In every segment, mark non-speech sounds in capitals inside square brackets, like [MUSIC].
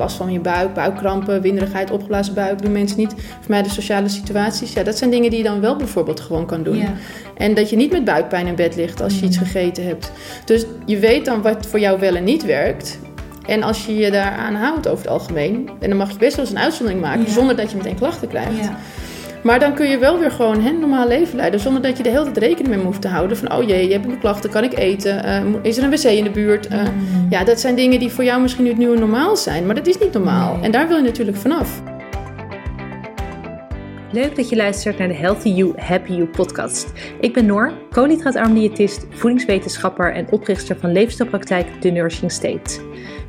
last van je buik, buikkrampen, winderigheid, opgeblazen buik, doen mensen niet. Voor mij de sociale situaties. Ja, dat zijn dingen die je dan wel bijvoorbeeld gewoon kan doen. Ja. En dat je niet met buikpijn in bed ligt als je iets gegeten hebt. Dus je weet dan wat voor jou wel en niet werkt. En als je je daaraan houdt over het algemeen, en dan mag je best wel eens een uitzondering maken, Ja. zonder dat je meteen klachten krijgt. Ja. Maar dan kun je wel weer gewoon een normaal leven leiden. Zonder dat je de hele tijd rekening mee hoeft te houden. Van oh jee, je hebt een klachten, kan ik eten? Eh, is er een wc in de buurt? Eh, Ja, dat zijn dingen die voor jou misschien nu het nieuwe normaal zijn. Maar dat is niet normaal. Nee. En daar wil je natuurlijk vanaf. Leuk dat je luistert naar de Healthy You, Happy You podcast. Ik ben Noor, koolhydraatarm diëtist, voedingswetenschapper en oprichter van leefstijlpraktijk The Nourishing State.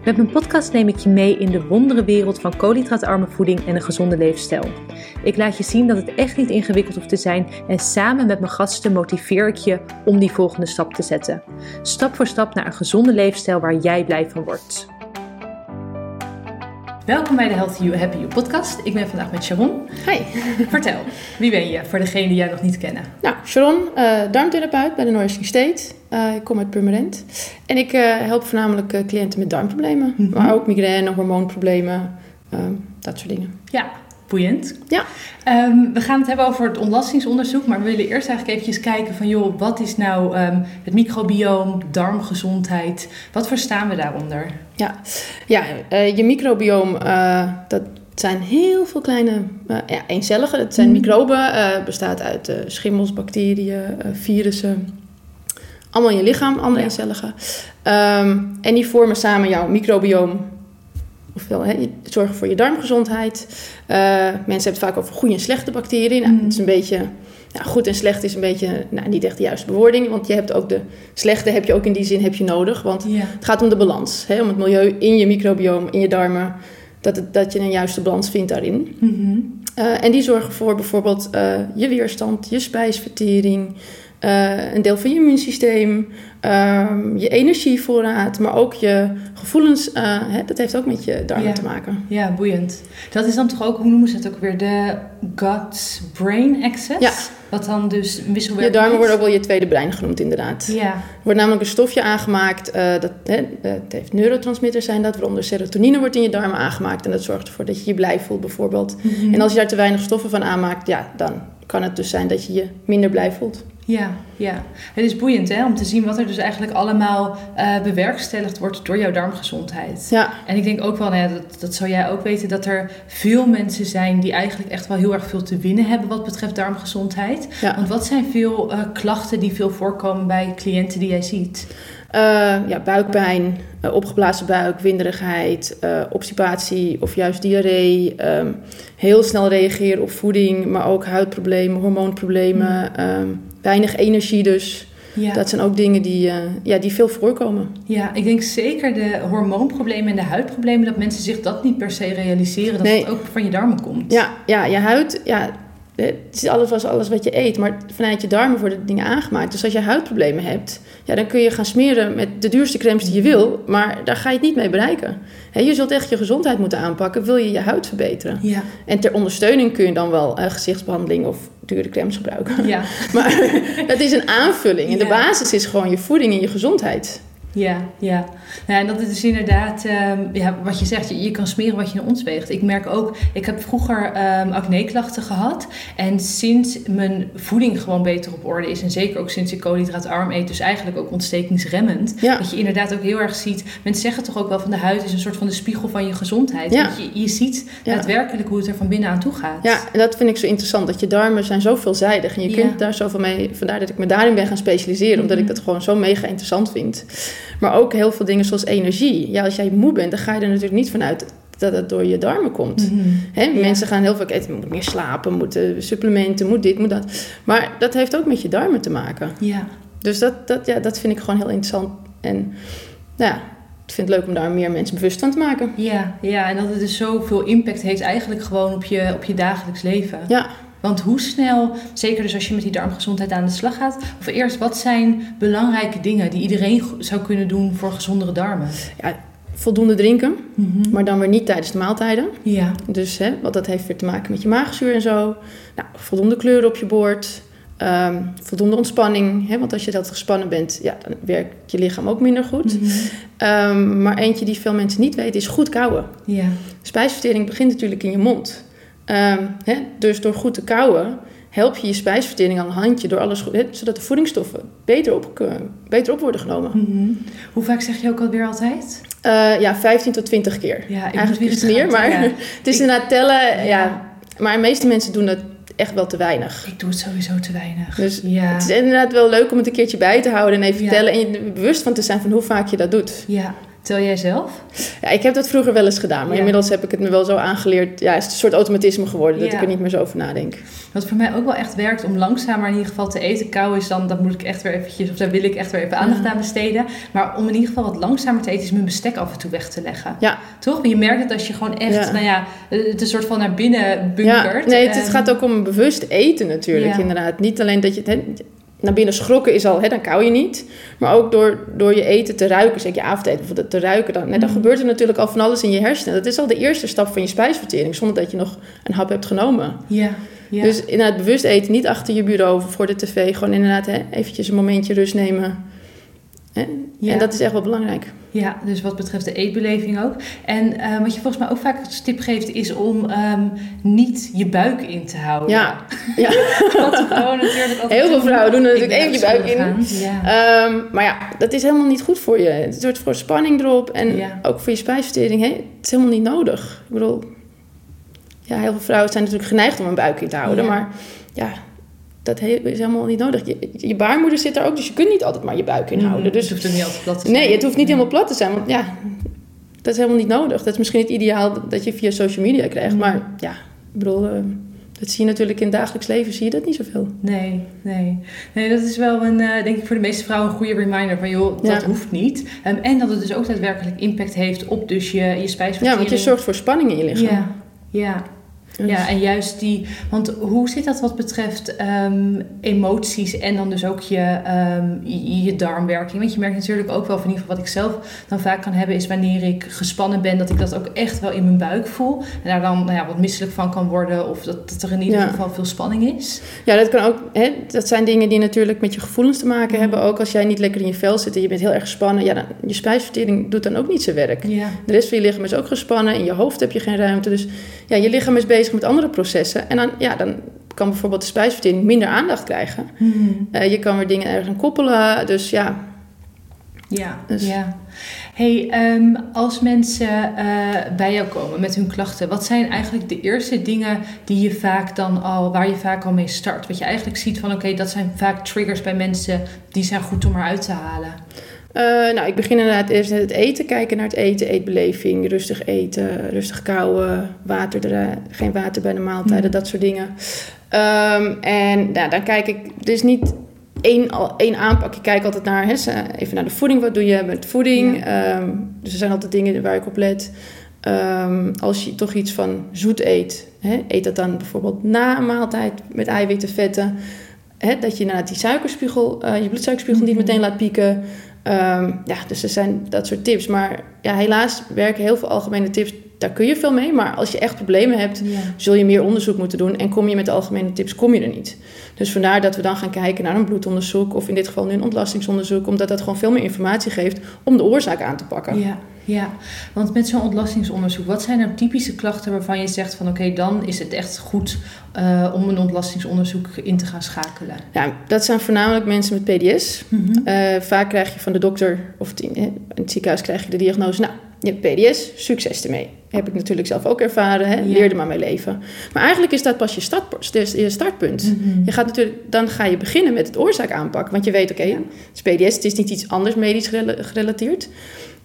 Met mijn podcast neem ik je mee in de wondere wereld van koolhydraatarme voeding en een gezonde leefstijl. Ik laat je zien dat het echt niet ingewikkeld hoeft te zijn en samen met mijn gasten motiveer ik je om die volgende stap te zetten. Stap voor stap naar een gezonde leefstijl waar jij blij van wordt. Welkom bij de Healthy You, Happy You podcast. Ik ben vandaag met Sharon. Hi. [LAUGHS] Vertel, wie ben je voor degenen die jij nog niet kennen? Nou, Sharon, eh darmtherapeut bij de Nourishing State. Eh, ik kom uit Purmerend. En ik eh, help voornamelijk eh, cliënten met darmproblemen. Mhm. Maar ook migraine, hormoonproblemen. dat soort dingen. Ja, boeiend. Ja. Ehm, we gaan het hebben over het ontlastingsonderzoek, maar we willen eerst eigenlijk eventjes kijken van joh, wat is nou ehm, het microbioom, darmgezondheid? Wat verstaan we daaronder? Ja, ja je microbioom, dat zijn heel veel kleine ja, eencelligen. Het zijn Mhm. microben, bestaat uit schimmels, bacteriën, virussen. Allemaal in je lichaam, andere eencelligen. Ehm, en die vormen samen jouw microbioom. Ofwel, hè, zorgen voor je darmgezondheid. Eh, mensen hebben het vaak over goede en slechte bacteriën. Nou, het is een beetje... Ja, goed en slecht is een beetje nou, niet echt de juiste bewoording. Want je hebt ook de slechte heb je ook in die zin heb je nodig. Want Ja. het gaat om de balans, hè? om het milieu in je microbioom, in je darmen, dat, het, dat je een juiste balans vindt daarin. Mhm. Eh, en die zorgen voor bijvoorbeeld eh, je weerstand, je spijsvertering, eh, een deel van je immuunsysteem, ehm, je energievoorraad, maar ook je gevoelens. eh, hè, dat heeft ook met je darmen Ja. te maken. Ja, boeiend. Dat is dan toch ook, hoe noemen ze het ook weer, de gut-brain axis? Ja. Wat dan dus een Je wisselwerking darmen worden ook wel je tweede brein genoemd, inderdaad. Ja, Er wordt namelijk een stofje aangemaakt, eh, dat, hè, het heeft neurotransmitters zijn dat, waaronder serotonine wordt in je darmen aangemaakt. En dat zorgt ervoor dat je je blij voelt bijvoorbeeld. Mhm. En als je daar te weinig stoffen van aanmaakt, ja, dan kan het dus zijn dat je je minder blij voelt. Ja, ja. Het is boeiend hè, om te zien wat er dus eigenlijk allemaal eh, bewerkstelligd wordt door jouw darmgezondheid. Ja, En ik denk ook wel, dat, dat zou jij ook weten, dat er veel mensen zijn die eigenlijk echt wel heel erg veel te winnen hebben wat betreft darmgezondheid. ja. Want wat zijn veel eh, klachten die veel voorkomen bij cliënten die jij ziet? Eh, ja buikpijn, opgeblazen buik, winderigheid, obstipatie of juist diarree. ehm, heel snel reageren op voeding, maar ook huidproblemen, hormoonproblemen. ehm, weinig energie dus. Ja. Dat zijn ook dingen die, eh, ja, die veel voorkomen. Ja, ik denk zeker de hormoonproblemen en de huidproblemen, dat mensen zich dat niet per se realiseren, dat Nee. het ook van je darmen komt. Ja, ja je huid, ja, het is alles was alles wat je eet, maar vanuit je darmen worden dingen aangemaakt. Dus als je huidproblemen hebt, ja, dan kun je gaan smeren met de duurste crèmes die je wil, maar daar ga je het niet mee bereiken. Je zult echt je gezondheid moeten aanpakken, wil je je huid verbeteren. Ja, En ter ondersteuning kun je dan wel eh, gezichtsbehandeling of dure crèmes gebruiken. ja, [LAUGHS] Maar [LAUGHS] dat is een aanvulling. En de basis is gewoon je voeding en je gezondheid. Ja, ja. Nou, en dat is dus inderdaad, ehm, ja, wat je zegt, je, je kan smeren wat je in ons weegt. Ik merk ook, ik heb vroeger ehm acne-klachten gehad. En sinds mijn voeding gewoon beter op orde is, en zeker ook sinds ik koolhydraatarm eet, dus eigenlijk ook ontstekingsremmend, Ja. dat je inderdaad ook heel erg ziet, mensen zeggen toch ook wel van de huid is een soort van de spiegel van je gezondheid. Ja. Want je, je ziet daadwerkelijk hoe het er van binnen aan toe gaat. Ja, en dat vind ik zo interessant. Dat je darmen zijn zo veelzijdig. En je kunt daar zoveel mee... Vandaar dat ik me daarin ben gaan specialiseren. Omdat ik Mhm. dat gewoon zo mega interessant vind. Maar ook heel veel dingen zoals energie. Ja, als jij moe bent, dan ga je er natuurlijk niet vanuit dat het door je darmen komt. Ja. Mensen gaan heel vaak eten, moet meer slapen, moeten supplementen, moet dit, moet dat. Maar dat heeft ook met je darmen te maken. Ja, Dus dat, dat, ja, dat vind ik gewoon heel interessant. En nou ja, ik vind het leuk om daar meer mensen bewust van te maken. ja, ja, en dat het dus zoveel impact heeft eigenlijk gewoon op je, op je dagelijks leven. Ja, Want hoe snel, zeker dus als je met die darmgezondheid aan de slag gaat, of eerst, wat zijn belangrijke dingen die iedereen zou kunnen doen voor gezondere darmen? ja voldoende drinken, maar dan weer niet tijdens de maaltijden. Ja, Dus hè, wat dat heeft weer te maken met je maagzuur en zo. Nou, voldoende kleur op je bord. Ehm, voldoende ontspanning, hè, want als je dat gespannen bent, ja, dan werkt je lichaam ook minder goed. Mhm. Ehm, maar eentje die veel mensen niet weten is goed kauwen. Ja. Spijsvertering begint natuurlijk in je mond. Ehm, dus door goed te kauwen help je je spijsvertering al een handje door alles goed, zodat de voedingsstoffen beter op, eh, beter op worden genomen. Mhm. Hoe vaak zeg je ook alweer altijd? Eh, ja, 15 tot 20 keer. Ja, ik Eigenlijk is het eens meer, maar [LAUGHS] het is Ik- inderdaad tellen. Ja. Ja. maar de meeste mensen doen dat echt wel te weinig. Ik doe het sowieso te weinig. Dus ja. Het is inderdaad wel leuk om het een keertje bij te houden en even tellen en je er bewust van te zijn van hoe vaak je dat doet. ja. Tel jij zelf? Ja, ik heb dat vroeger wel eens gedaan, maar Ja. inmiddels heb ik het me wel zo aangeleerd. Ja, is het een soort automatisme geworden dat Ja. ik er niet meer zo over nadenk. Wat voor mij ook wel echt werkt om langzamer in ieder geval te eten. Kou is dan, dat moet ik echt weer eventjes, of daar wil ik echt weer even aandacht aan besteden. Maar om in ieder geval wat langzamer te eten, is mijn bestek af en toe weg te leggen. Ja. Toch? Je merkt het als je gewoon echt, Ja. nou ja, het een soort van naar binnen Ja, bunkert. nee, het, het gaat ook om bewust eten natuurlijk, inderdaad. Niet alleen dat je het, naar binnen schrokken is al, hè, dan kou je niet. Maar ook door, door je eten te ruiken, zeg je avondeten bijvoorbeeld, te ruiken, dan, nee, dan Mhm. gebeurt er natuurlijk al van alles in je hersenen. Dat is al de eerste stap van je spijsvertering, zonder dat je nog een hap hebt genomen. Ja, ja. Dus inderdaad bewust eten, niet achter je bureau of voor de tv. Gewoon inderdaad hè, eventjes een momentje rust nemen. Ja. En dat is echt wel belangrijk. Ja, dus wat betreft de eetbeleving ook. En eh, wat je volgens mij ook vaak als tip geeft, is om ehm, niet je buik in te houden. Ja, ja. [LAUGHS] Wat natuurlijk Heel veel vrouwen doen er natuurlijk even je buik in. Ja. Ehm, maar ja, dat is helemaal niet goed voor je. Het zorgt voor spanning erop en Ja. ook voor je spijsvertering. Hè? Het is helemaal niet nodig. Ik bedoel, ja, heel veel vrouwen zijn natuurlijk geneigd om een buik in te houden. Maar ja, dat is helemaal niet nodig. Je, je baarmoeder zit daar ook, dus je kunt niet altijd maar je buik inhouden. Mm, Dus het hoeft ook niet altijd plat te zijn. Nee, het hoeft niet helemaal plat te zijn. Want ja, dat is helemaal niet nodig. Dat is misschien het ideaal dat je via social media krijgt. Mm. Maar ja, ik bedoel, eh, dat zie je natuurlijk in het dagelijks leven, zie je dat niet zoveel. Nee, nee. Nee, dat is wel een, eh, denk ik voor de meeste vrouwen een goede reminder van joh, dat Ja. hoeft niet. Ehm, en dat het dus ook daadwerkelijk impact heeft op dus je, je spijsvertering. Ja, want je zorgt voor spanning in je lichaam. Ja, ja. Dus- Ja, en juist die... Want hoe zit dat wat betreft ehm, emoties en dan dus ook je, ehm, je, je darmwerking? Want je merkt natuurlijk ook wel, van in ieder geval wat ik zelf dan vaak kan hebben... is wanneer ik gespannen ben, dat ik dat ook echt wel in mijn buik voel. En daar dan nou ja, wat misselijk van kan worden of dat, dat er in ieder Ja. geval veel spanning is. Ja, dat kan ook. Hè, dat zijn dingen die natuurlijk met je gevoelens te maken Mhm. hebben. Ook als jij niet lekker in je vel zit en je bent heel erg gespannen. Ja, dan, je spijsvertering doet dan ook niet zijn werk. Ja. De rest van je lichaam is ook gespannen. In je hoofd heb je geen ruimte. Dus ja, je lichaam is bezig met andere processen. En dan, ja, dan kan bijvoorbeeld de spijsvertering minder aandacht krijgen. Eh, je kan weer dingen ergens aan koppelen. Dus ja, Ja, Dus- ja. Hey, ehm, als mensen eh, bij jou komen met hun klachten, wat zijn eigenlijk de eerste dingen die je vaak dan al, waar je vaak al mee start? Wat je eigenlijk ziet van, oké, dat zijn vaak triggers bij mensen die zijn goed om eruit te halen. Eh, nou, ik begin inderdaad eerst met het eten. Kijken naar het eten, eetbeleving, rustig eten, rustig kauwen, water er, geen water bij de maaltijden, Hmm. dat soort dingen. Ehm, en nou, dan kijk ik, er is niet één, één aanpak. Ik kijk altijd naar, even naar de voeding. Wat doe je met voeding? Ehm, dus er zijn altijd dingen waar ik op let. Ehm, als je toch iets van zoet eet, eet dat dan bijvoorbeeld na een maaltijd met eiwitten, vetten. Dat je inderdaad die suikerspiegel, eh, je bloedsuikerspiegel niet Mhm. meteen laat pieken. Ehm, ja, dus er zijn dat soort tips. Maar ja, helaas werken heel veel algemene tips. Daar kun je veel mee. Maar als je echt problemen hebt, Ja. zul je meer onderzoek moeten doen. En kom je met de algemene tips, kom je er niet. Dus vandaar dat we dan gaan kijken naar een bloedonderzoek. Of in dit geval nu een ontlastingsonderzoek. Omdat dat gewoon veel meer informatie geeft om de oorzaak aan te pakken. Ja, ja, want met zo'n ontlastingsonderzoek, wat zijn nou typische klachten waarvan je zegt van oké, dan is het echt goed eh, om een ontlastingsonderzoek in te gaan schakelen? Ja, dat zijn voornamelijk mensen met PDS. Eh, vaak krijg je van de dokter of in, in het ziekenhuis krijg je de diagnose. Nou, je hebt PDS, succes ermee. Heb ik natuurlijk zelf ook ervaren. Hè? Ja. Leer er maar mee leven. Maar eigenlijk is dat pas je, start, je startpunt. Mhm. Je gaat natuurlijk, dan ga je beginnen met het oorzaak aanpakken. Want je weet, oké, Ja. het is PDS, het is niet iets anders medisch gere- gerelateerd.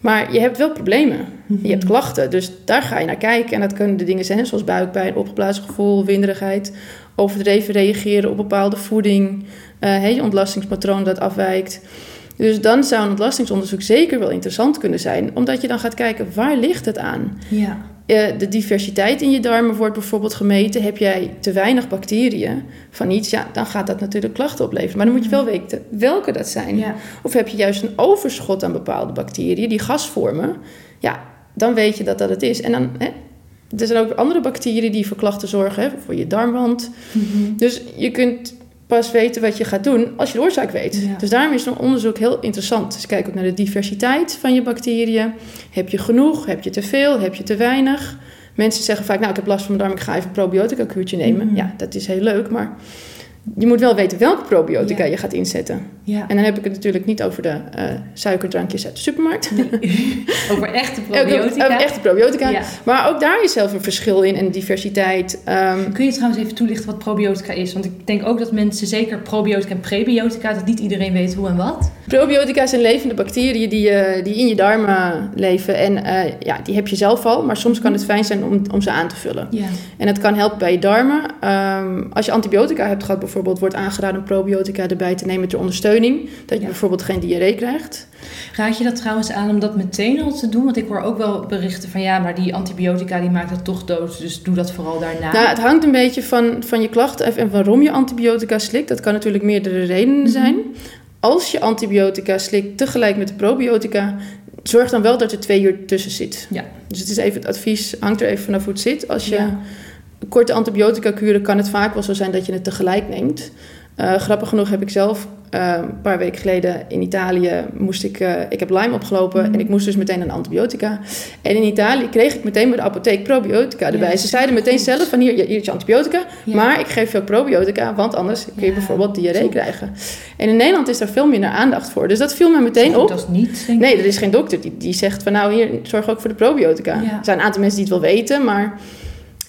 Maar je hebt wel problemen. Je hebt klachten. Dus daar ga je naar kijken. En dat kunnen de dingen zijn zoals buikpijn, opgeblazen gevoel, winderigheid. Overdreven reageren op bepaalde voeding. hè, je ontlastingspatroon dat afwijkt. Dus dan zou een ontlastingsonderzoek zeker wel interessant kunnen zijn. Omdat je dan gaat kijken, waar ligt het aan? Ja, Eh, de diversiteit in je darmen wordt bijvoorbeeld gemeten. Heb jij te weinig bacteriën van iets, ja, dan gaat dat natuurlijk klachten opleveren. Maar dan moet je wel weten welke dat zijn. ja, Of heb je juist een overschot aan bepaalde bacteriën die gas vormen, ja, dan weet je dat dat het is. En dan, hè, er zijn ook andere bacteriën die voor klachten zorgen, hè, voor je darmwand. Mhm. Dus je kunt pas weten wat je gaat doen als je de oorzaak weet. Ja. Dus daarom is een onderzoek heel interessant. Dus kijk ook naar de diversiteit van je bacteriën. Heb je genoeg? Heb je te veel? Heb je te weinig? Mensen zeggen vaak, nou ik heb last van mijn darm, ik ga even een probiotica kuurtje nemen. Mhm. Ja, dat is heel leuk, maar je moet wel weten welke probiotica Ja. je gaat inzetten. Ja. En dan heb ik het natuurlijk niet over de eh, suikerdrankjes uit de supermarkt. [LAUGHS] Over echte probiotica. over echte probiotica. Ja. Maar ook daar is zelf een verschil in en diversiteit. Ehm, Kun je trouwens even toelichten wat probiotica is? Want ik denk ook dat mensen, zeker probiotica en prebiotica, dat niet iedereen weet hoe en wat. Probiotica zijn levende bacteriën die, eh, die in je darmen leven. En eh, ja, die heb je zelf al, maar soms kan het fijn zijn om, om ze aan te vullen. Ja. En het kan helpen bij je darmen. Ehm, als je antibiotica hebt gehad bijvoorbeeld, wordt aangeraden om probiotica erbij te nemen ter ondersteuning. Dat je Ja. bijvoorbeeld geen diarree krijgt. Raad je dat trouwens aan om dat meteen al te doen? Want ik hoor ook wel berichten van ja, maar die antibiotica die maakt het toch dood. Dus doe dat vooral daarna. Nou, het hangt een beetje van, van je klachten en waarom je antibiotica slikt. Dat kan natuurlijk meerdere redenen Mhm. zijn. Als je antibiotica slikt tegelijk met de probiotica, zorg dan wel dat er twee uur tussen zit. Ja. Dus het is even het advies, hangt er even vanaf hoe het zit. Als je Ja. Korte antibiotica kuren, kan het vaak wel zo zijn dat je het tegelijk neemt. Eh, grappig genoeg heb ik zelf eh, een paar weken geleden in Italië moest ik, eh, ik heb Lyme opgelopen Mhm. en ik moest dus meteen een antibiotica. En in Italië kreeg ik meteen bij de apotheek probiotica erbij. Ja, Ze zeiden meteen goed. zelf van hier, hier is je antibiotica, Ja. maar ik geef je ook probiotica, want anders kun je Ja, bijvoorbeeld diarree top. krijgen. En in Nederland is daar veel minder aandacht voor. Dus dat viel me meteen Goed, op. Dat is niet. Nee, er is geen dokter die, die zegt van nou hier, zorg ook voor de probiotica. Er zijn een aantal mensen die het wel weten, maar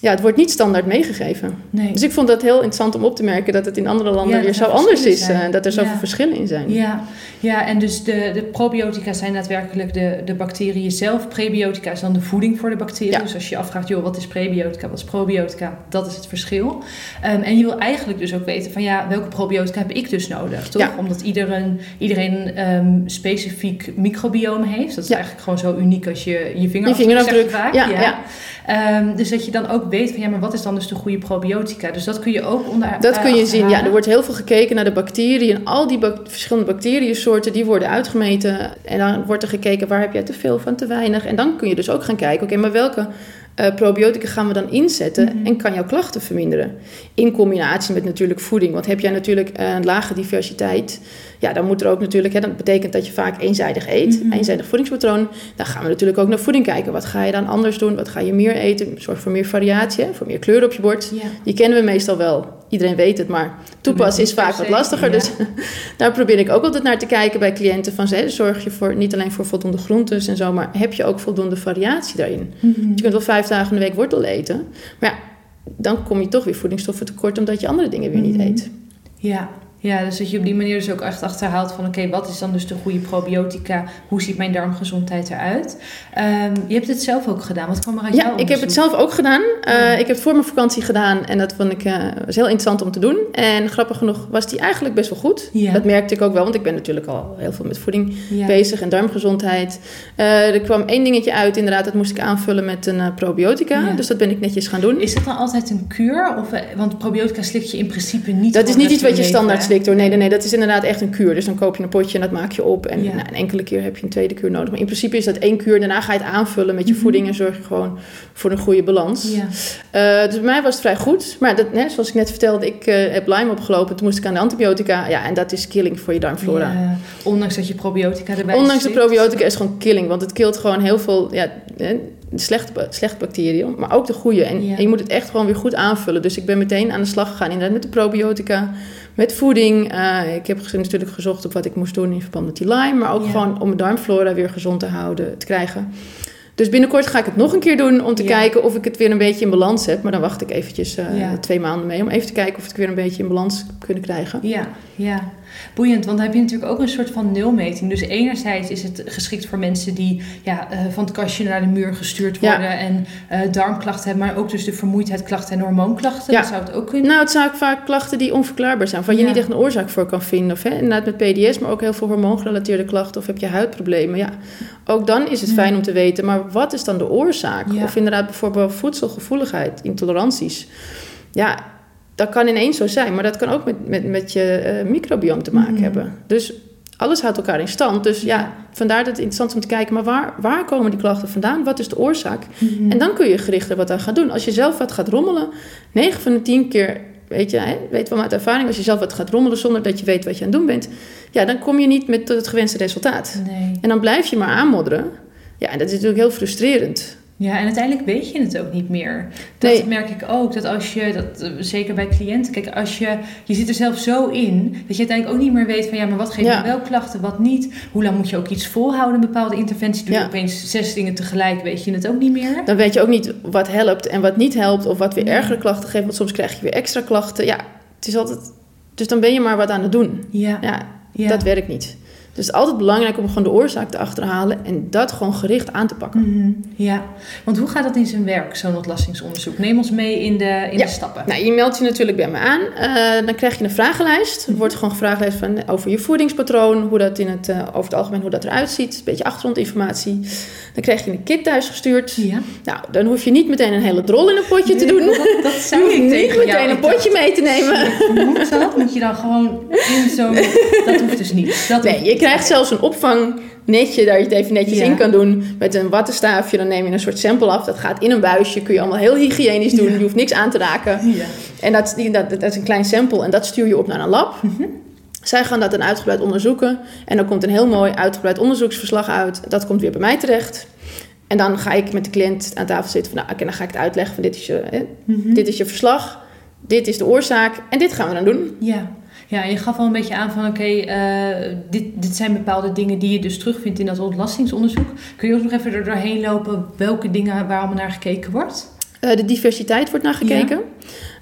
ja, het wordt niet standaard meegegeven. Nee. Dus ik vond dat heel interessant om op te merken dat het in andere landen Ja, weer zo er anders is. zijn. eh, dat er zoveel Ja. verschillen in zijn. Ja, ja, en dus de, de probiotica zijn daadwerkelijk de, de bacteriën zelf. Prebiotica is dan de voeding voor de bacteriën. Ja. Dus als je je afvraagt, joh, wat is prebiotica, wat is probiotica, dat is het verschil. Ehm, en je wil eigenlijk dus ook weten van ja, welke probiotica heb ik dus nodig, toch? Omdat iedereen, iedereen een ehm, specifiek microbioom heeft. Dat is eigenlijk gewoon zo uniek als je je Je vingerafdruk vingerafdruk. zegt vaak. Ja, ja. Ehm, dus dat je dan ook weet van ja, maar wat is dan dus de goede probiotica? Dus dat kun je ook onder Dat kun je zien. Ja, er wordt heel veel gekeken naar de bacteriën. En al die verschillende bacteriënsoorten, die worden uitgemeten. En dan wordt er gekeken waar heb jij te veel van, te weinig. En dan kun je dus ook gaan kijken, oké, maar welke eh, probiotica gaan we dan inzetten? Mhm. En kan jouw klachten verminderen? In combinatie met natuurlijk voeding. Want heb jij natuurlijk eh, een lage diversiteit... Ja, dan moet er ook natuurlijk... Hè, dat betekent dat je vaak eenzijdig eet. Mhm. Eenzijdig voedingspatroon. Dan gaan we natuurlijk ook naar voeding kijken. Wat ga je dan anders doen? Wat ga je meer eten? Zorg voor meer variatie, hè, voor meer kleur op je bord. Ja. Die kennen we meestal wel. Iedereen weet het, maar toepassen is vaak wat lastiger. Dus [LAUGHS] daar probeer ik ook altijd naar te kijken bij cliënten. Van, hè, zorg je voor, niet alleen voor voldoende groentes en zo, maar heb je ook voldoende variatie daarin? Mhm. Je kunt wel vijf dagen in de week wortel eten, maar ja, dan kom je toch weer voedingsstoffen tekort omdat je andere dingen weer niet Mhm. eet. Ja. Ja, dus dat je op die manier dus ook echt achterhaalt van... oké, wat is dan dus de goede probiotica? Hoe ziet mijn darmgezondheid eruit? Ehm, je hebt het zelf ook gedaan. Wat kwam er uit jouw Ja, ik heb het zelf ook gedaan. Eh. Ik heb het voor mijn vakantie gedaan en dat vond ik eh, was heel interessant om te doen. En grappig genoeg was die eigenlijk best wel goed. Ja. Dat merkte ik ook wel, want ik ben natuurlijk al heel veel met voeding Ja. bezig en darmgezondheid. Eh, er kwam één dingetje uit, inderdaad, dat moest ik aanvullen met een probiotica. Ja. Dus dat ben ik netjes gaan doen. Is dat dan altijd een kuur? Of, want probiotica slik je in principe niet. Dat is niet iets wat je standaard hoor. Nee, nee, nee, dat is inderdaad echt een kuur. Dus dan koop je een potje en dat maak je op. En Ja. nou, een enkele keer heb je een tweede kuur nodig. Maar in principe is dat één kuur. Daarna ga je het aanvullen met je Mhm. voeding en zorg je gewoon voor een goede balans. Ja. Eh, dus bij mij was het vrij goed. Maar dat, hè, zoals ik net vertelde, ik eh, heb Lyme opgelopen. Toen moest ik aan de antibiotica. Ja, en dat is killing voor je darmflora. Ja, ondanks dat je probiotica erbij Ondanks de probiotica is gewoon killing. Want het kilt gewoon heel veel ja, de slechte, ba- slechte bacteriën. Maar ook de goede. En, Ja. en je moet het echt gewoon weer goed aanvullen. Dus ik ben meteen aan de slag gegaan. Inderdaad met de probiotica. Met voeding. Eh, ik heb natuurlijk gezocht op wat ik moest doen in verband met die Lyme. Maar ook Ja. gewoon om mijn darmflora weer gezond te houden, te krijgen. Dus binnenkort ga ik het nog een keer doen om te Ja. kijken of ik het weer een beetje in balans heb. Maar dan wacht ik eventjes eh, Ja. twee maanden mee om even te kijken of ik het weer een beetje in balans kunnen krijgen. Ja, ja. Boeiend, want dan heb je natuurlijk ook een soort van nulmeting. Dus enerzijds is het geschikt voor mensen die ja, eh, van het kastje naar de muur gestuurd Ja. worden en eh, darmklachten hebben, maar ook dus de vermoeidheidklachten en hormoonklachten. Ja. Dat zou het ook kunnen. Nou, het zijn ook vaak klachten die onverklaarbaar zijn. Waar je Ja. niet echt een oorzaak voor kan vinden. Of hè, inderdaad met PDS, maar ook heel veel hormoongerelateerde klachten. Of heb je huidproblemen. Ja, ook dan is het fijn om te weten. Maar wat is dan de oorzaak? Of inderdaad bijvoorbeeld voedselgevoeligheid, intoleranties. Ja, dat kan ineens zo zijn. Maar dat kan ook met, met, met je eh microbioom te maken Mhm. hebben. Dus alles houdt elkaar in stand. Dus ja, Ja. vandaar dat het interessant is om te kijken. Maar waar, waar komen die klachten vandaan? Wat is de oorzaak? Mhm. En dan kun je gerichter wat aan gaan doen. Als je zelf wat gaat rommelen, 9 van de 10 keer weet je, hè, weet wel uit ervaring, als je zelf wat gaat rommelen zonder dat je weet wat je aan het doen bent, ja, dan kom je niet met tot het gewenste resultaat. Nee. En dan blijf je maar aanmodderen. Ja, en dat is natuurlijk heel frustrerend. Ja, en uiteindelijk weet je het ook niet meer. Dat Nee. merk ik ook. Dat als je, dat, eh, zeker bij cliënten, kijk, als je, je zit er zelf zo in, dat je uiteindelijk ook niet meer weet van ja, maar wat geeft Ja. me wel klachten, wat niet. Hoe lang moet je ook iets volhouden, een bepaalde interventie. Doe je Ja. opeens zes dingen tegelijk, weet je het ook niet meer. Dan weet je ook niet wat helpt en wat niet helpt, of wat weer Nee. ergere klachten geeft, want soms krijg je weer extra klachten. Ja, het is altijd. Dus dan ben je maar wat aan het doen. Ja, ja. dat werkt niet. Dus het is altijd belangrijk om gewoon de oorzaak te achterhalen en dat gewoon gericht aan te pakken. Mhm, ja, want hoe gaat dat in zijn werk, zo'n ontlastingsonderzoek? Neem ons mee in de, in Ja. de stappen. Nou, je meldt je natuurlijk bij me aan. Eh, dan krijg je een vragenlijst. Er wordt gewoon gevraagd van, over je voedingspatroon, hoe dat in het, eh, over het algemeen hoe dat eruit ziet. Een beetje achtergrondinformatie. Dan krijg je een kit thuis gestuurd. Ja. Nou, dan hoef je niet meteen een hele drol in een potje te doen. Dat, hoeft ik niet tegen jou. meteen een potje mee te nemen. Moet dat? Moet je dan gewoon in zo'n... [LAUGHS] Dat hoeft dus niet. Dat Nee, je. Krijgt zelfs een opvangnetje daar je het even netjes Ja. in kan doen. Met een wattenstaafje, dan neem je een soort sample af. Dat gaat in een buisje, kun je allemaal heel hygiënisch doen. Ja. Je hoeft niks aan te raken. Ja. En dat, die- dat, dat is een klein sample en dat stuur je op naar een lab. Zij gaan dat dan uitgebreid onderzoeken. En dan komt een heel mooi uitgebreid onderzoeksverslag uit. Dat komt weer bij mij terecht. En dan ga ik met de cliënt aan tafel zitten van... Nou, oké, dan ga ik het uitleggen van dit is, je, hè, Mhm. dit is je verslag. Dit is de oorzaak. En dit gaan we dan doen. Ja. Ja, je gaf al een beetje aan van oké, eh, dit, dit zijn bepaalde dingen die je dus terugvindt in dat ontlastingsonderzoek. Kun je ook nog even er doorheen lopen welke dingen waar allemaal naar gekeken wordt? Eh, de diversiteit wordt naar gekeken.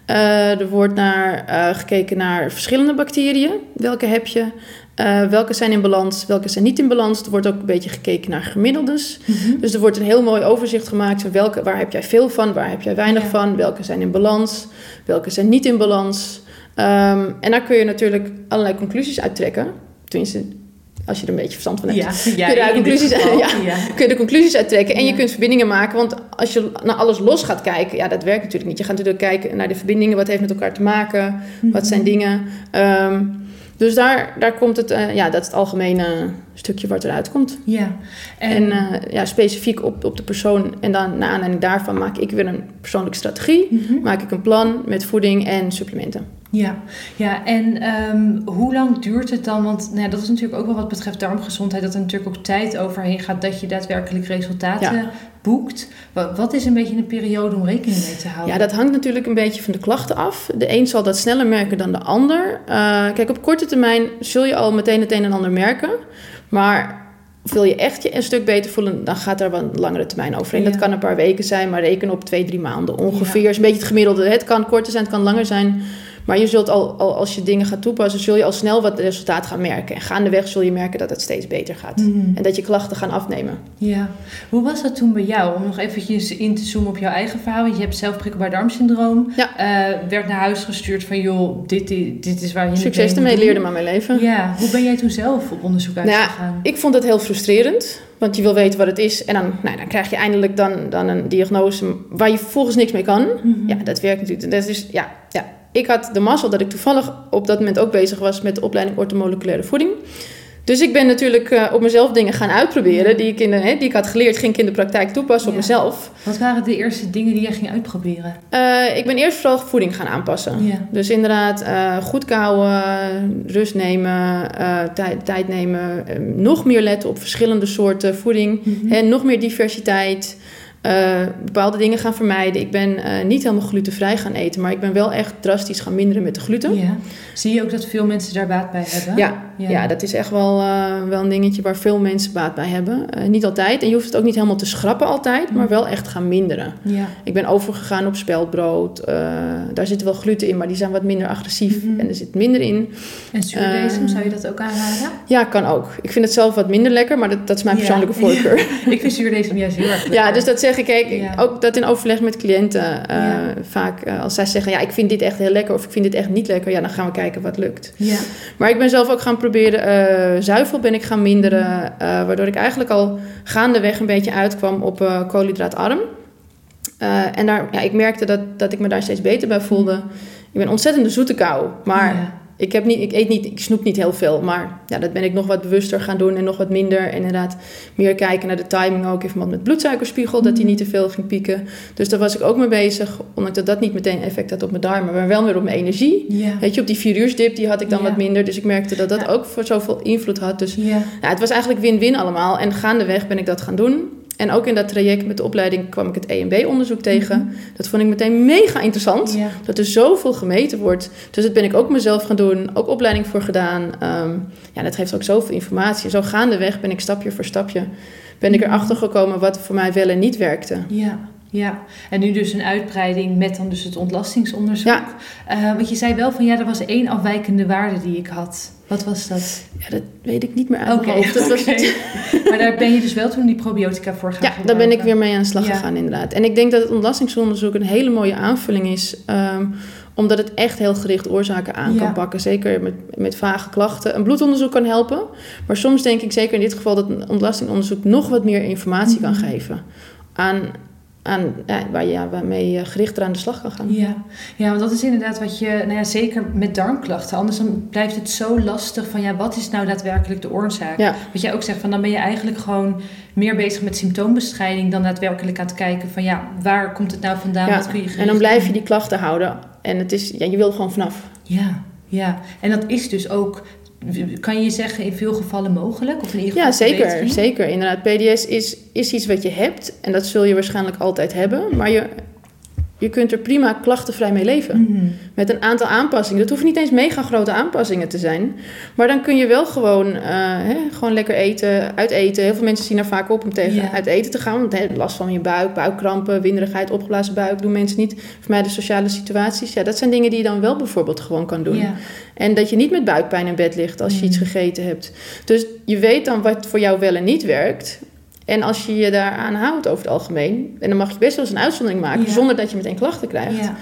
Eh, er wordt naar, gekeken naar verschillende bacteriën. Welke heb je? Welke zijn in balans? Welke zijn niet in balans? Er wordt ook een beetje gekeken naar gemiddeldes. Dus er wordt een heel mooi overzicht gemaakt van welke, waar heb jij veel van, waar heb jij weinig Ja. van, welke zijn in balans, welke zijn niet in balans. Ehm, en daar kun je natuurlijk allerlei conclusies uit trekken. Tenminste, als je er een beetje verstand van hebt. ja, Kun je conclusies geval, ja. ja. Kun je de conclusies uittrekken en je kunt verbindingen maken. Want als je naar alles los gaat kijken, ja, dat werkt natuurlijk niet. Je gaat natuurlijk kijken naar de verbindingen, wat heeft met elkaar te maken, wat zijn dingen. Ehm, dus daar, daar komt het, eh, ja, dat is het algemene stukje wat eruit komt. Ja, En, eh, ja, specifiek op, op de persoon. En dan naar aanleiding daarvan maak ik weer een persoonlijke strategie. Mhm. Maak ik een plan met voeding en supplementen. Ja, ja en ehm, hoe lang duurt het dan? Want nou ja, dat is natuurlijk ook wel wat betreft darmgezondheid, dat er natuurlijk ook tijd overheen gaat dat je daadwerkelijk resultaten Ja. boekt. Wat, wat is een beetje een periode om rekening mee te houden? Ja, dat hangt natuurlijk een beetje van de klachten af. De een zal dat sneller merken dan de ander. Eh, kijk, op korte termijn zul je al meteen het een en ander merken. Maar wil je echt je een stuk beter voelen, dan gaat daar wel een langere termijn overheen. Ja. Dat kan een paar weken zijn, maar reken op twee, drie maanden ongeveer. is een beetje het gemiddelde. Het kan korter zijn, het kan langer zijn. Maar je zult al, al als je dingen gaat toepassen, zul je al snel wat resultaat gaan merken. En gaandeweg zul je merken dat het steeds beter gaat. Mhm. En dat je klachten gaan afnemen. Ja, hoe was dat toen bij jou? Om nog eventjes in te zoomen op jouw eigen verhaal. Want je hebt zelf prikkelbaar darmsyndroom. Ja. Eh, werd naar huis gestuurd van joh, dit, dit is waar je Succes ermee, leerde maar mijn leven. Ja, hoe ben jij toen zelf op onderzoek Nou uitgegaan? Ik vond het heel frustrerend, want je wil weten wat het is. En dan, nou, dan krijg je eindelijk dan, dan een diagnose waar je vervolgens niks mee kan. Mhm. Ja, dat werkt natuurlijk. Dat is, ja, ja. Ik had de mazzel dat ik toevallig op dat moment ook bezig was met de opleiding ortomoleculaire voeding. Dus ik ben natuurlijk eh, op mezelf dingen gaan uitproberen die ik, in de, hè, die ik had geleerd, ging ik in de praktijk toepassen op mezelf. Wat waren de eerste dingen die jij ging uitproberen? Eh, ik ben eerst vooral voeding gaan aanpassen. Ja. Dus inderdaad, eh, goed kouwen, rust nemen, tijd, tijd nemen. nog meer letten op verschillende soorten voeding. Mhm. En nog meer diversiteit. Eh, bepaalde dingen gaan vermijden. Ik ben eh, niet helemaal glutenvrij gaan eten, maar ik ben wel echt drastisch gaan minderen met de gluten. Ja. Zie je ook dat veel mensen daar baat bij hebben? Ja, ja. dat is echt wel, eh, wel een dingetje waar veel mensen baat bij hebben. Niet altijd. En je hoeft het ook niet helemaal te schrappen altijd, maar wel echt gaan minderen. Ja. Ik ben overgegaan op speldbrood. Daar zit wel gluten in, maar die zijn wat minder agressief. Mhm. En er zit minder in. En zuurdesem, Eh, zou je dat ook aanraden? Ja, kan ook. Ik vind het zelf wat minder lekker, maar dat, dat is mijn persoonlijke voorkeur. [LAUGHS] Ik vind zuurdesem juist heel erg lekker. Ja, dus dat zeg Ja. ook dat in overleg met cliënten. eh, Ja. Vaak eh, als zij zeggen, ja, ik vind dit echt heel lekker of ik vind dit echt niet lekker. Ja, dan gaan we kijken wat lukt. Ja. Maar ik ben zelf ook gaan proberen, eh, zuivel ben ik gaan minderen. waardoor ik eigenlijk al gaandeweg een beetje uitkwam op koolhydraatarm. En daar, ja, ik merkte dat, dat ik me daar steeds beter bij voelde. Ik ben ontzettende zoete kou, maar Ja. Ik, heb niet, ik eet niet, ik snoep niet heel veel. Maar ja, dat ben ik nog wat bewuster gaan doen en nog wat minder. En inderdaad meer kijken naar de timing ook. Even met bloedsuikerspiegel, dat die niet te veel ging pieken. Dus daar was ik ook mee bezig. Ondanks dat dat niet meteen effect had op mijn darmen. Maar wel weer op mijn energie. Ja. Weet je, op die vier dip die had ik dan Ja. wat minder. Dus ik merkte dat dat Ja. ook voor zoveel invloed had. Dus Ja. ja, het was eigenlijk win-win allemaal. En gaandeweg ben ik dat gaan doen. En ook in dat traject met de opleiding kwam ik het EMB-onderzoek tegen. Dat vond ik meteen mega interessant. Dat er zoveel gemeten wordt. Dus dat ben ik ook mezelf gaan doen. Ook opleiding voor gedaan. Ehm, ja, dat geeft ook zoveel informatie. Zo gaandeweg ben ik stapje voor stapje... ben ik erachter gekomen wat voor mij wel en niet werkte. Ja, ja. En nu dus een uitbreiding met dan dus het ontlastingsonderzoek. Ja. Eh, want je zei wel van ja, er was één afwijkende waarde die ik had. Wat was dat? Ja, dat weet ik niet meer uit hoofd. Dat was oké. [LAUGHS] maar daar ben je dus wel toen die probiotica voor gaan Ja, daar ben ik weer mee aan de slag Ja. gegaan inderdaad. En ik denk dat het ontlastingsonderzoek een hele mooie aanvulling is. ehm, omdat het echt heel gericht oorzaken aan Ja. kan pakken. Zeker met, met vage klachten. Een bloedonderzoek kan helpen. Maar soms denk ik zeker in dit geval dat een ontlastingonderzoek nog wat meer informatie kan Mhm. geven. Aan, aan ja, waar je waarmee je gerichter aan de slag kan gaan. Ja. ja, want dat is inderdaad wat je, nou ja, zeker met darmklachten. Anders dan blijft het zo lastig van ja, wat is nou daadwerkelijk de oorzaak? Ja. Wat jij ook zegt, van dan ben je eigenlijk gewoon meer bezig met symptoombestrijding dan daadwerkelijk aan het kijken van ja, waar komt het nou vandaan? Ja, Wat kun je En dan blijf je die klachten houden. En het is, ja, je wil gewoon vanaf. Ja, ja. En dat is dus ook, kan je zeggen, in veel gevallen mogelijk? Of in ieder geval Ja, zeker. zeker. Inderdaad, PDS is, is iets wat je hebt. En dat zul je waarschijnlijk altijd hebben. Maar je, je kunt er prima klachtenvrij mee leven. Mhm. Met een aantal aanpassingen. Dat hoeven niet eens mega grote aanpassingen te zijn. Maar dan kun je wel gewoon, eh, hè, gewoon lekker eten, uit eten. Heel veel mensen zien er vaak op om tegen uit eten te gaan. Want hè, last van je buik, buikkrampen, winderigheid, opgeblazen buik doen mensen niet. Voor mij de sociale situaties. Ja, dat zijn dingen die je dan wel bijvoorbeeld gewoon kan doen. En dat je niet met buikpijn in bed ligt als je Mm. iets gegeten hebt. Dus je weet dan wat voor jou wel en niet werkt. En als je je daaraan houdt over het algemeen... en dan mag je best wel eens een uitzondering maken... Ja. zonder dat je meteen klachten krijgt. Ja.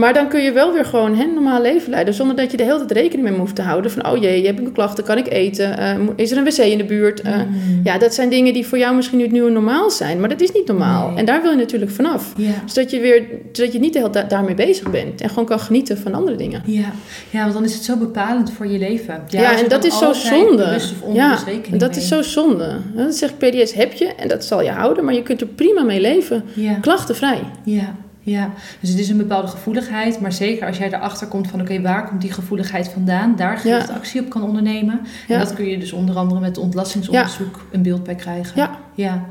Maar dan kun je wel weer gewoon een normaal leven leiden... zonder dat je de hele tijd rekening mee hoeft te houden... van oh jee, je hebt een klachten, kan ik eten? Eh, is er een wc in de buurt? Eh, Mhm. Ja, dat zijn dingen die voor jou misschien nu het nieuwe normaal zijn... maar dat is niet normaal. Nee. En daar wil je natuurlijk vanaf. Ja. Zodat je, weer, zodat je niet de hele tijd daarmee bezig bent... en gewoon kan genieten van andere dingen. Ja. ja, want dan is het zo bepalend voor je leven. Ja, en dat is zo zonde. of Ja, dat mee. is zo zonde. Dat zeg ik, PDS heb je en dat zal je houden, maar je kunt er prima mee leven. Ja. Klachtenvrij. Ja, ja. Dus het is een bepaalde gevoeligheid, maar zeker als jij erachter komt van oké, waar komt die gevoeligheid vandaan, daar gerichte actie op kan ondernemen. Ja. En dat kun je dus onder andere met het ontlastingsonderzoek een beeld bij krijgen. Ja. Ja.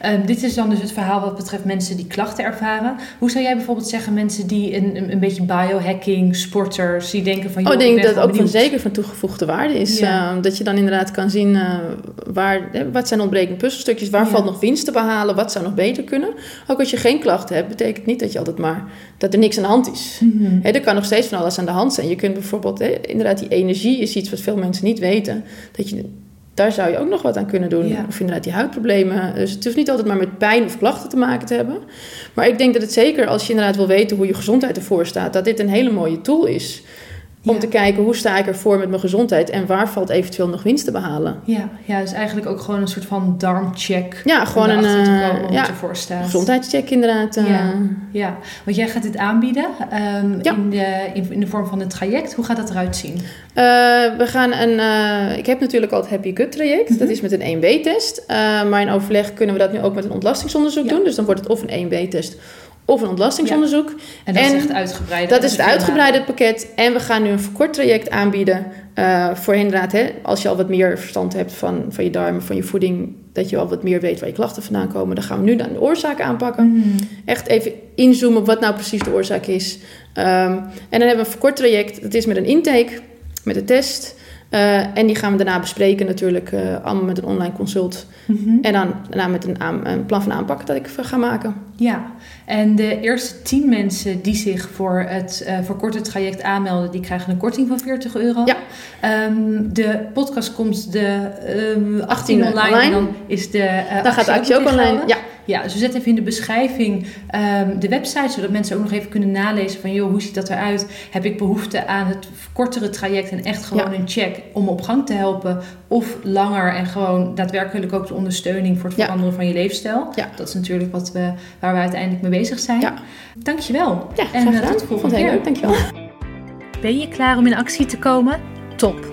Ehm, dit is dan dus het verhaal wat betreft mensen die klachten ervaren. Hoe zou jij bijvoorbeeld zeggen mensen die een, een, beetje biohacking, sporters, die denken van Oh, ik denk ben dat ook van zeker van toegevoegde waarde is. Ja. eh, dat je dan inderdaad kan zien eh, waar, hè, wat zijn ontbrekende puzzelstukjes, waar Ja. valt nog winst te behalen, wat zou nog beter kunnen. Ook als je geen klachten hebt, betekent niet dat je altijd maar dat er niks aan de hand is. Mhm. Hè, er kan nog steeds van alles aan de hand zijn. Je kunt bijvoorbeeld, hè, inderdaad, die energie is iets wat veel mensen niet weten. Dat je, daar zou je ook nog wat aan kunnen doen. Ja. Of inderdaad die huidproblemen. Dus het hoeft niet altijd maar met pijn of klachten te maken te hebben. Maar ik denk dat het zeker, als je inderdaad wil weten hoe je gezondheid ervoor staat, dat dit een hele mooie tool is. Om Ja. te kijken hoe sta ik ervoor met mijn gezondheid en waar valt eventueel nog winst te behalen. Ja, ja, dus eigenlijk ook gewoon een soort van darmcheck. Ja, gewoon een te eh, ja, het ervoor staat. gezondheidscheck inderdaad. eh. Ja. Ja, want jij gaat dit aanbieden ehm, Ja. in, de, in, in de vorm van een traject. Hoe gaat dat eruit zien? Eh, we gaan een. ik heb natuurlijk al het Happy Gut traject. Mhm. Dat is met een 1B-test. Eh, maar in overleg kunnen we dat nu ook met een ontlastingsonderzoek doen. Dus dan wordt het of een 1B-test of een ontlastingsonderzoek. En dat En is echt uitgebreid. Dat is het uitgebreide pakket. En we gaan nu een verkort traject aanbieden. eh, voor inderdaad, hè, als je al wat meer verstand hebt van, van je darmen, van je voeding. Dat je al wat meer weet waar je klachten vandaan komen. Dan gaan we nu dan de oorzaak aanpakken. Mhm. Echt even inzoomen op wat nou precies de oorzaak is. Ehm, en dan hebben we een verkort traject. Dat is met een intake, met een test. Eh, en die gaan we daarna bespreken natuurlijk. eh, allemaal met een online consult. Mhm. En dan daarna met een, een plan van aanpak dat ik ga maken. Ja, en de eerste 10 mensen die zich voor het eh, verkorte traject aanmelden, die krijgen een korting van 40 euro. Ja. Ehm, de podcast komt de ehm 18 18 online, online. en dan is de Dan gaat de actie ook online. Ja, Ja, dus we zetten even in de beschrijving ehm, de website, zodat mensen ook nog even kunnen nalezen van, joh, hoe ziet dat eruit? Heb ik behoefte aan het kortere traject en echt gewoon Ja. een check om op gang te helpen? Of langer en gewoon daadwerkelijk ook de ondersteuning voor het Ja. veranderen van je leefstijl? Ja. Dat is natuurlijk wat we, waar we uiteindelijk mee bezig zijn. Ja. Dankjewel. ja En, graag eh, gedaan. tot de volgende het heel keer. leuk, dankjewel. Ben je klaar om in actie te komen? Top!